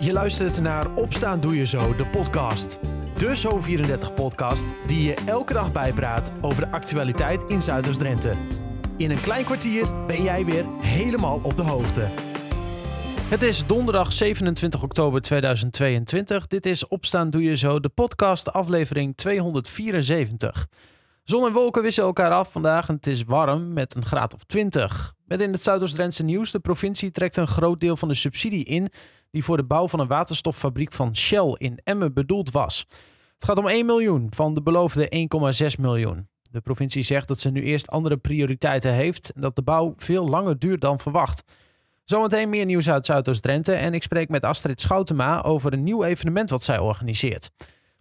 Je luistert naar Opstaan Doe Je Zo, de podcast. De Zo34-podcast die je elke dag bijpraat over de actualiteit in Zuiders-Drenthe. In een klein kwartier ben jij weer helemaal op de hoogte. Het is donderdag 27 oktober 2022. Dit is Opstaan Doe Je Zo, de podcast, aflevering 274. Zon en wolken wisselen elkaar af vandaag en het is warm met een graad of 20. Met in het Zuidoost-Drentse nieuws, de provincie trekt een groot deel van de subsidie in die voor de bouw van een waterstoffabriek van Shell in Emmen bedoeld was. Het gaat om 1 miljoen van de beloofde 1,6 miljoen. De provincie zegt dat ze nu eerst andere prioriteiten heeft en dat de bouw veel langer duurt dan verwacht. Zometeen meer nieuws uit Zuidoost-Drenthe en ik spreek met Astrid Schoutema over een nieuw evenement wat zij organiseert.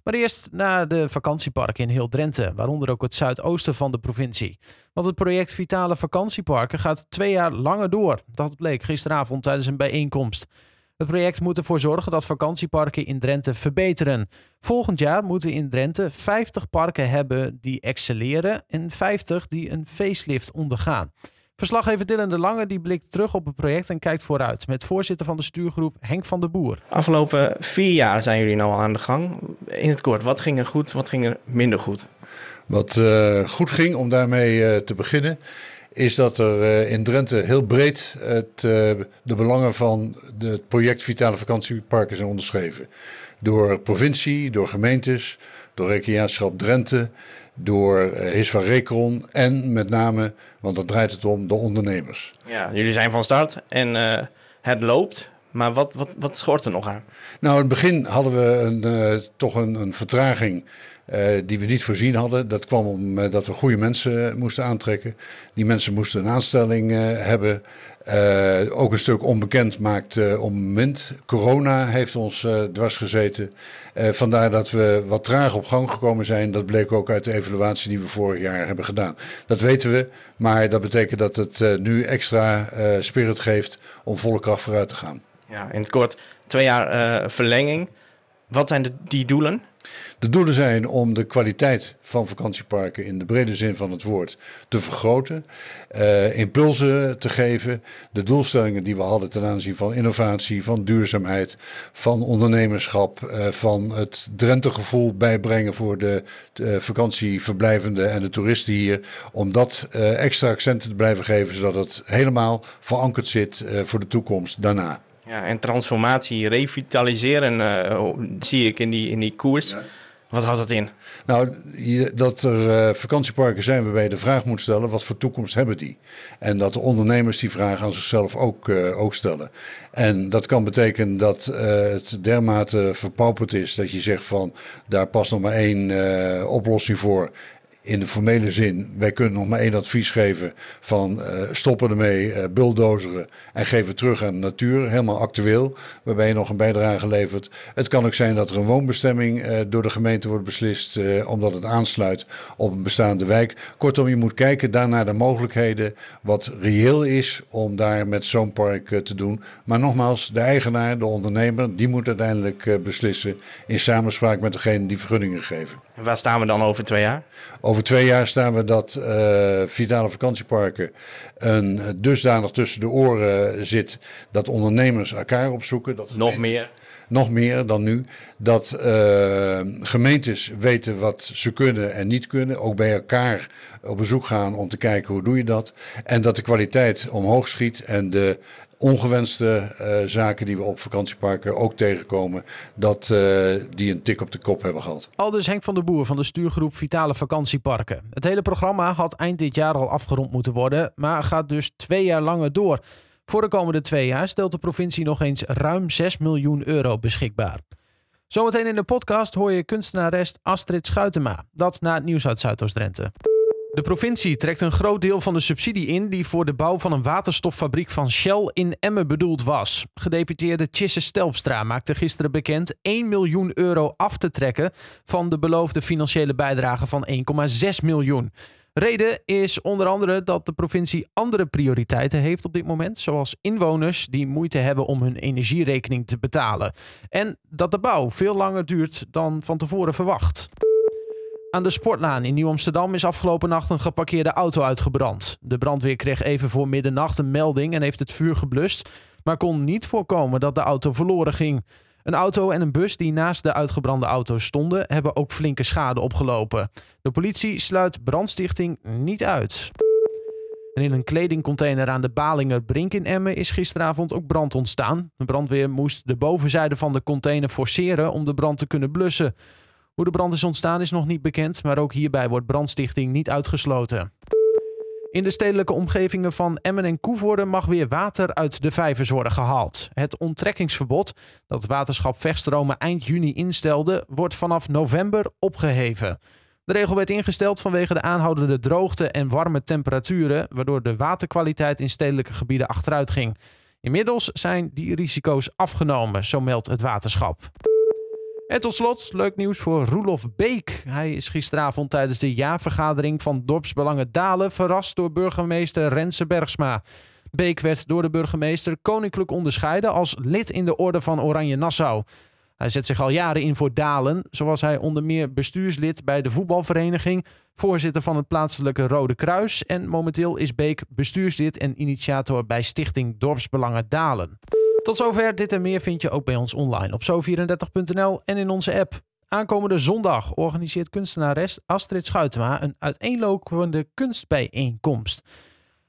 Maar eerst naar de vakantieparken in heel Drenthe, waaronder ook het zuidoosten van de provincie. Want het project Vitale Vakantieparken gaat twee jaar langer door. Dat bleek gisteravond tijdens een bijeenkomst. Het project moet ervoor zorgen dat vakantieparken in Drenthe verbeteren. Volgend jaar moeten in Drenthe 50 parken hebben die excelleren en 50 die een facelift ondergaan. Verslaggever Dylan de Lange die blikt terug op het project en kijkt vooruit met voorzitter van de stuurgroep Henk van der Boer. Afgelopen vier jaar zijn jullie nou al aan de gang. In het kort, wat ging er goed, wat ging er minder goed? Wat uh, goed ging, om daarmee uh, te beginnen, is dat er uh, in Drenthe heel breed het, de belangen van het project Vitale Vakantieparken zijn onderschreven. Door provincie, door gemeentes, door Recreatieschap Drenthe, door uh, Hisva Recron en met name, want dan draait het om, de ondernemers. Ja, jullie zijn van start en uh, het loopt. Maar wat, wat, wat schort er nog aan? Nou, in het begin hadden we een, uh, toch een, een vertraging die we niet voorzien hadden. Dat kwam omdat uh, we goede mensen moesten aantrekken. Die mensen moesten een aanstelling uh, hebben. ook een stuk onbekend maakt het moment. Corona heeft ons dwars gezeten. vandaar dat we wat traag op gang gekomen zijn. Dat bleek ook uit de evaluatie die we vorig jaar hebben gedaan. Dat weten we, maar dat betekent dat het nu extra spirit geeft om volle kracht vooruit te gaan. Ja, in het kort, twee jaar verlenging. Wat zijn de, die doelen? De doelen zijn om de kwaliteit van vakantieparken in de brede zin van het woord te vergroten, uh, impulsen te geven, de doelstellingen die we hadden ten aanzien van innovatie, van duurzaamheid, van ondernemerschap, uh, van het Drenthe-gevoel bijbrengen voor de, de vakantieverblijvenden en de toeristen hier, om dat uh, extra accenten te blijven geven, zodat het helemaal verankerd zit voor de toekomst daarna. Ja, en transformatie, revitaliseren uh, zie ik in die, in die koers. Ja. Wat houdt dat in? Nou, dat er uh, vakantieparken zijn waarbij je de vraag moet stellen: wat voor toekomst hebben die? En dat de ondernemers die vraag aan zichzelf ook, uh, ook stellen. En dat kan betekenen dat uh, het dermate verpauperd is dat je zegt van daar past nog maar één oplossing voor in de formele zin, wij kunnen nog maar één advies geven van uh, stoppen ermee, uh, bulldozeren en geven terug aan de natuur. Helemaal actueel, waarbij je nog een bijdrage levert. Het kan ook zijn dat er een woonbestemming uh, door de gemeente wordt beslist, omdat het aansluit op een bestaande wijk. Kortom, je moet kijken daar naar de mogelijkheden, wat reëel is om daar met zo'n park te doen. Maar nogmaals, de eigenaar, de ondernemer, die moet uiteindelijk beslissen in samenspraak met degene die vergunningen geven. En waar staan we dan over twee jaar? Over twee jaar staan we dat uh, Vitale Vakantieparken een dusdanig tussen de oren zit dat ondernemers elkaar opzoeken. Dat nog meer? Nog meer dan nu. Dat uh, gemeentes weten wat ze kunnen en niet kunnen. Ook bij elkaar op bezoek gaan om te kijken hoe doe je dat. En dat de kwaliteit omhoog schiet en de ongewenste uh, zaken die we op vakantieparken ook tegenkomen, dat uh, die een tik op de kop hebben gehad. Aldus Henk van der Boer van de stuurgroep Vitale Vakantieparken. Het hele programma had eind dit jaar al afgerond moeten worden, maar gaat dus twee jaar langer door. Voor de komende twee jaar stelt de provincie nog eens ruim 6 miljoen euro beschikbaar. Zometeen in de podcast hoor je kunstenares Astrid Schuitema. Dat na het nieuws uit Zuidoost-Drenthe. De provincie trekt een groot deel van de subsidie in die voor de bouw van een waterstoffabriek van Shell in Emmen bedoeld was. Gedeputeerde Chisse Stelpstra maakte gisteren bekend 1 miljoen euro af te trekken van de beloofde financiële bijdrage van 1,6 miljoen. Reden is onder andere dat de provincie andere prioriteiten heeft op dit moment, zoals inwoners die moeite hebben om hun energierekening te betalen. En dat de bouw veel langer duurt dan van tevoren verwacht. Aan de Sportlaan in Nieuw-Amsterdam is afgelopen nacht een geparkeerde auto uitgebrand. De brandweer kreeg even voor middernacht een melding en heeft het vuur geblust, maar kon niet voorkomen dat de auto verloren ging. Een auto en een bus die naast de uitgebrande auto stonden, hebben ook flinke schade opgelopen. De politie sluit brandstichting niet uit. En in een kledingcontainer aan de Balinger Brink in Emmen is gisteravond ook brand ontstaan. De brandweer moest de bovenzijde van de container forceren om de brand te kunnen blussen. Hoe de brand is ontstaan is nog niet bekend, maar ook hierbij wordt brandstichting niet uitgesloten. In de stedelijke omgevingen van Emmen en Koevoorde mag weer water uit de vijvers worden gehaald. Het onttrekkingsverbod dat het waterschap Vechtstromen eind juni instelde, wordt vanaf november opgeheven. De regel werd ingesteld vanwege de aanhoudende droogte en warme temperaturen, waardoor de waterkwaliteit in stedelijke gebieden achteruit ging. Inmiddels zijn die risico's afgenomen, zo meldt het waterschap. En tot slot, leuk nieuws voor Roelof Beek. Hij is gisteravond tijdens de jaarvergadering van Dorpsbelangen Dalen verrast door burgemeester Rense Bergsma. Beek werd door de burgemeester koninklijk onderscheiden als lid in de Orde van Oranje Nassau. Hij zet zich al jaren in voor Dalen, zoals hij onder meer bestuurslid bij de voetbalvereniging, voorzitter van het plaatselijke Rode Kruis en momenteel is Beek bestuurslid en initiator bij Stichting Dorpsbelangen Dalen. Tot zover. Dit en meer vind je ook bij ons online op zo34.nl en in onze app. Aankomende zondag organiseert kunstenares Astrid Schuitema een uiteenlopende kunstbijeenkomst.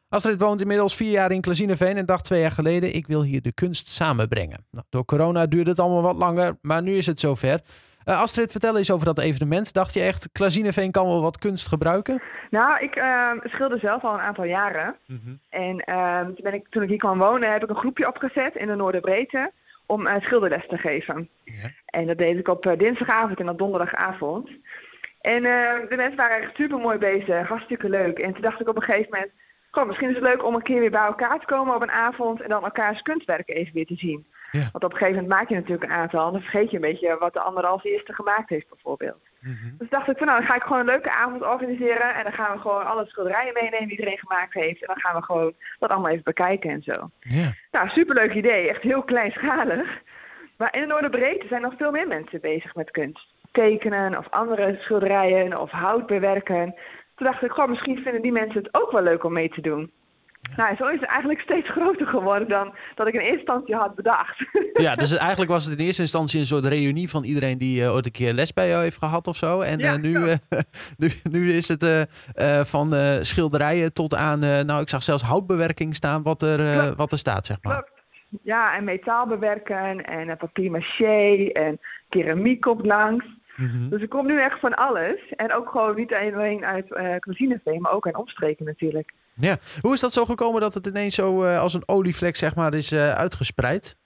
Astrid woont inmiddels vier jaar in Klazineveen en dacht twee jaar geleden: ik wil hier de kunst samenbrengen. Nou, door corona duurde het allemaal wat langer, maar nu is het zover. Uh, Astrid, vertel eens over dat evenement. Dacht je echt, Klazineveen kan wel wat kunst gebruiken? Nou, ik uh, schilder zelf al een aantal jaren. Mm -hmm. En uh, toen, ben ik, toen ik hier kwam wonen, heb ik een groepje opgezet in de Noorderbreedte om uh, schilderles te geven. Ja. En dat deed ik op dinsdagavond en op donderdagavond. En de mensen waren echt super mooi bezig, hartstikke leuk. En toen dacht ik op een gegeven moment, goh, misschien is het leuk om een keer weer bij elkaar te komen op een avond en dan elkaars kunstwerken even weer te zien. Ja. Want op een gegeven moment maak je natuurlijk een aantal en dan vergeet je een beetje wat de ander als eerste gemaakt heeft bijvoorbeeld. Mm -hmm. Dus dacht ik van nou, dan ga ik gewoon een leuke avond organiseren en dan gaan we gewoon alle schilderijen meenemen die iedereen gemaakt heeft. En dan gaan we gewoon dat allemaal even bekijken en zo. Ja. Nou, superleuk idee. Echt heel kleinschalig. Maar in de Noorderbreedte zijn nog veel meer mensen bezig met kunst. Tekenen of andere schilderijen of hout bewerken. Toen dacht ik, goh, misschien vinden die mensen het ook wel leuk om mee te doen. Nou, zo is het eigenlijk steeds groter geworden dan dat ik in eerste instantie had bedacht. Ja, dus eigenlijk was het in eerste instantie een soort reunie van iedereen die uh, ooit een keer les bij jou heeft gehad of zo. En ja, uh, nu, uh, nu, nu, is het van schilderijen tot aan, nou ik zag zelfs houtbewerking staan wat er, wat er staat, zeg maar. Klopt. Ja, en metaal bewerken en papier maché en keramiek komt langs. Mm -hmm. Dus er komt nu echt van alles. En ook gewoon niet alleen uit uh, Klazineveen, maar ook aan omstreken natuurlijk. Ja, hoe is dat zo gekomen dat het ineens zo uh, als een olievlek zeg maar is uh, uitgespreid?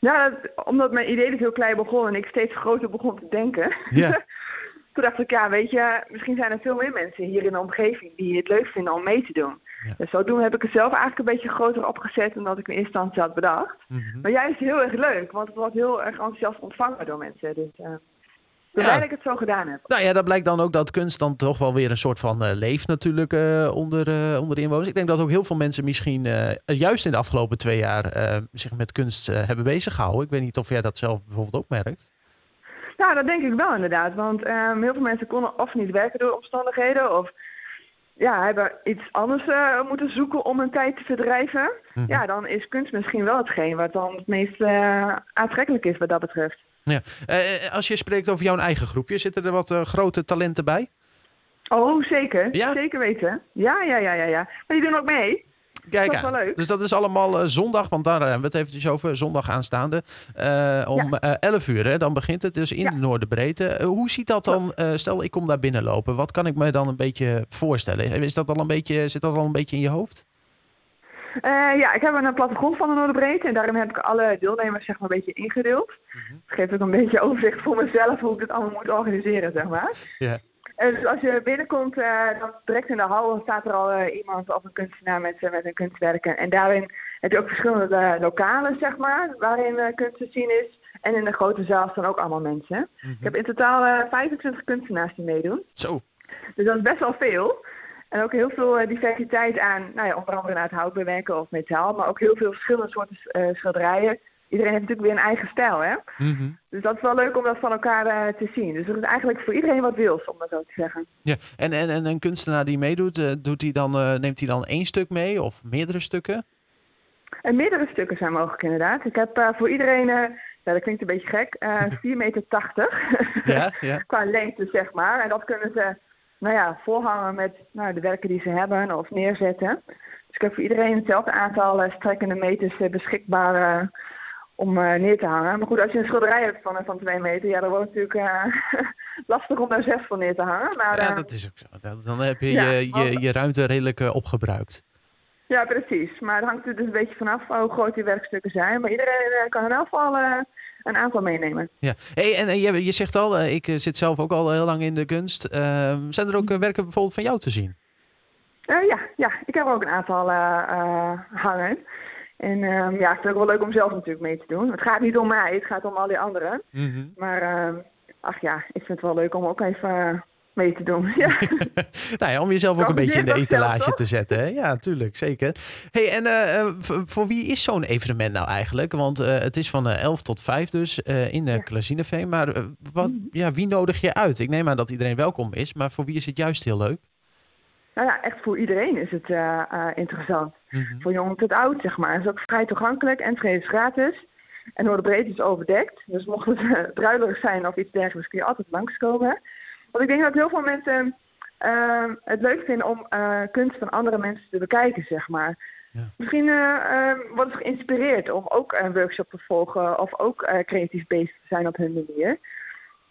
Ja, dat, omdat mijn idee dus heel klein begon en ik steeds groter begon te denken. Ja. Toen dacht ik, ja, weet je, misschien zijn er veel meer mensen hier in de omgeving die het leuk vinden om mee te doen. Ja. Dus zodoende heb ik het zelf eigenlijk een beetje groter opgezet dan dat ik in eerste instantie had bedacht. Mm -hmm. Maar juist heel erg leuk, want het wordt heel erg enthousiast ontvangen door mensen. Dus, uh, ja. dat ik het zo gedaan heb. Nou ja, dat blijkt dan ook dat kunst dan toch wel weer een soort van uh, leeft natuurlijk uh, onder, uh, onder de inwoners. Ik denk dat ook heel veel mensen misschien juist in de afgelopen twee jaar zich met kunst hebben bezig gehouden. Ik weet niet of jij dat zelf bijvoorbeeld ook merkt. Nou, dat denk ik wel inderdaad. Want um, heel veel mensen konden of niet werken door omstandigheden of ja, hebben iets anders moeten zoeken om hun tijd te verdrijven. Mm -hmm. Ja, dan is kunst misschien wel hetgeen wat dan het meest aantrekkelijk is wat dat betreft. Ja. Uh, als je spreekt over jouw eigen groepje, zitten er wat uh, grote talenten bij? Oh, zeker. Ja? Zeker weten. Ja, ja, ja, ja, ja. Maar die doen ook mee. Kijk dat is wel leuk. Dus dat is allemaal uh, zondag, want daar hebben we het eventjes over. Zondag aanstaande. om ja. 11 uur, hè, dan begint het dus in ja. de Noorderbreedte. hoe ziet dat dan? stel, ik kom daar binnenlopen. Wat kan ik me dan een beetje voorstellen? Is dat al een beetje, zit dat al een beetje in je hoofd? Uh, ja, ik heb een plattegrond van de Noorderbreedte en daarin heb ik alle deelnemers zeg maar een beetje ingedeeld. Mm -hmm. Dat geeft ook een beetje overzicht voor mezelf hoe ik het allemaal moet organiseren, zeg maar. Yeah. En dus als je binnenkomt, uh, dan direct in de hal staat er al uh, iemand of een kunstenaar met, met een kunstwerken. En daarin heb je ook verschillende lokalen, zeg maar, waarin kunst te zien is. En in de grote zaal staan ook allemaal mensen. Mm -hmm. Ik heb in totaal 25 kunstenaars die meedoen. Zo. Dus dat is best wel veel. En ook heel veel diversiteit aan, nou ja, onder andere het hout bewerken of metaal, maar ook heel veel verschillende soorten uh, schilderijen. Iedereen heeft natuurlijk weer een eigen stijl, hè? Mm -hmm. Dus dat is wel leuk om dat van elkaar uh, te zien. Dus er is eigenlijk voor iedereen wat wils, om dat zo te zeggen. Ja, en, en, en een kunstenaar die meedoet, doet hij dan, neemt hij dan één stuk mee of meerdere stukken? En meerdere stukken zijn mogelijk inderdaad. Ik heb voor iedereen ja, dat klinkt een beetje gek, uh, 4,80 meter. Ja, ja. Qua lengte, zeg maar. En dat kunnen ze nou ja, voorhangen met nou, de werken die ze hebben of neerzetten. Dus ik heb voor iedereen hetzelfde aantal uh, strekkende meters uh, beschikbaar uh, om neer te hangen. Maar goed, als je een schilderij hebt van, van 2 meter, ja, dan wordt het natuurlijk lastig om daar zes van neer te hangen. Maar, ja, dat is ook zo. Dan heb je ja, je, je, je, ruimte redelijk opgebruikt. Ja, precies. Maar het hangt er dus een beetje vanaf hoe groot die werkstukken zijn. Maar iedereen kan in elk geval een aantal meenemen. Ja, hey, en, je, je zegt al, ik zit zelf ook al heel lang in de kunst. Ehm, zijn er ook werken bijvoorbeeld van jou te zien? Ja, ja, ik heb er ook een aantal hangen. En um, ja, ik vind het ook wel leuk om zelf natuurlijk mee te doen. Het gaat niet om mij, het gaat om al die anderen. Mm -hmm. Maar uh, ach ja, ik vind het wel leuk om ook even mee te doen. Ja. nou ja, om jezelf ook een beetje in de etalage te zetten. Hè? Ja, tuurlijk, zeker. Hey, en voor wie is zo'n evenement nou eigenlijk? Want het is van 11 tot 5 dus in de. Klazineveen. Maar wat, ja, wie nodig je uit? Ik neem aan dat iedereen welkom is, maar voor wie is het juist heel leuk? nou ja, echt voor iedereen is het interessant. Mm -hmm. Voor jong tot oud, zeg maar. Het is ook vrij toegankelijk en is gratis. En door de breedte is overdekt. Dus mocht het uh, druilerig zijn of iets dergelijks, kun je altijd langskomen. Want ik denk dat heel veel mensen het leuk vinden om kunst van andere mensen te bekijken, zeg maar. Ja. Misschien worden ze geïnspireerd om ook een workshop te volgen of ook creatief bezig te zijn op hun manier.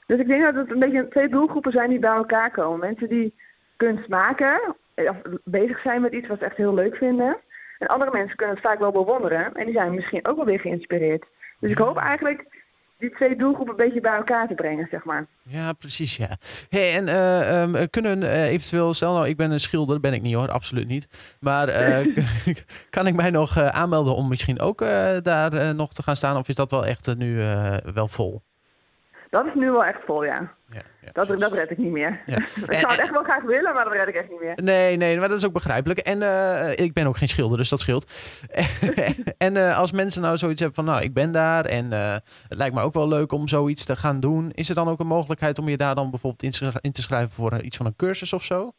Dus ik denk dat het een beetje twee doelgroepen zijn die bij elkaar komen. Mensen die kunst maken, of bezig zijn met iets wat ze echt heel leuk vinden. En andere mensen kunnen het vaak wel bewonderen en die zijn misschien ook wel weer geïnspireerd. Dus ik hoop eigenlijk die twee doelgroepen een beetje bij elkaar te brengen, zeg maar. Ja, precies, ja. Hey, en uh, um, kunnen uh, eventueel, stel nou, ik ben een schilder, ben ik niet hoor, absoluut niet. Maar uh, kan ik mij nog aanmelden om misschien ook daar nog te gaan staan? Of is dat wel echt nu wel vol? Dat is nu wel echt vol, ja. ja, ja dat, dat red ik niet meer. Ja. ik zou het echt wel graag willen, maar dat red ik echt niet meer. Nee, nee, maar dat is ook begrijpelijk. En uh, ik ben ook geen schilder, dus dat scheelt. en uh, als mensen nou zoiets hebben van, nou, ik ben daar en uh, het lijkt me ook wel leuk om zoiets te gaan doen. Is er dan ook een mogelijkheid om je daar dan bijvoorbeeld in te schrijven voor iets van een cursus of zo?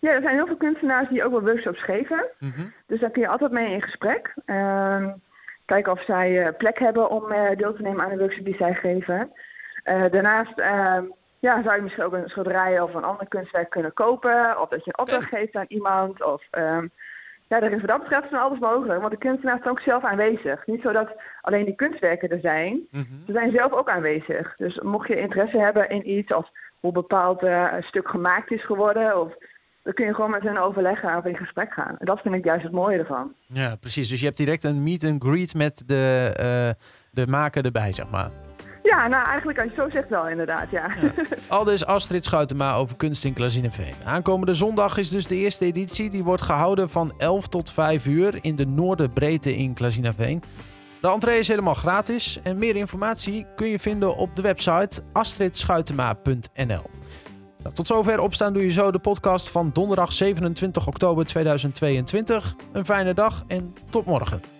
Ja, er zijn heel veel kunstenaars die ook wel workshops geven. Mm -hmm. Dus daar kun je altijd mee in gesprek. Uh, kijken of zij plek hebben om deel te nemen aan de workshop die zij geven. Uh, daarnaast uh, ja, zou je misschien ook een schilderij of een ander kunstwerk kunnen kopen. Of dat je een opdracht geeft aan iemand. Of, um, ja, er is wat dat betreft van alles mogelijk. Want de kunstenaar is ook zelf aanwezig. Niet zo dat alleen die kunstwerken er zijn. Mm -hmm. Ze zijn zelf ook aanwezig. Dus mocht je interesse hebben in iets als hoe een bepaald uh, stuk gemaakt is geworden... Of, dan kun je gewoon met hen overleggen of in gesprek gaan. En dat vind ik juist het mooie ervan. Ja, precies. Dus je hebt direct een meet and greet met de, uh, de maker erbij, zeg maar. Ja, nou eigenlijk als je zo zegt wel inderdaad, ja. ja. Dus Astrid Schoutema over kunst in Klazineveen. Aankomende zondag is dus de eerste editie. Die wordt gehouden van 11 tot 5 uur in de Noorderbreedte in Klazineveen. De entree is helemaal gratis en meer informatie kun je vinden op de website astridschuitema.nl. Nou, tot zover opstaan doe je zo de podcast van donderdag 27 oktober 2022. Een fijne dag en tot morgen.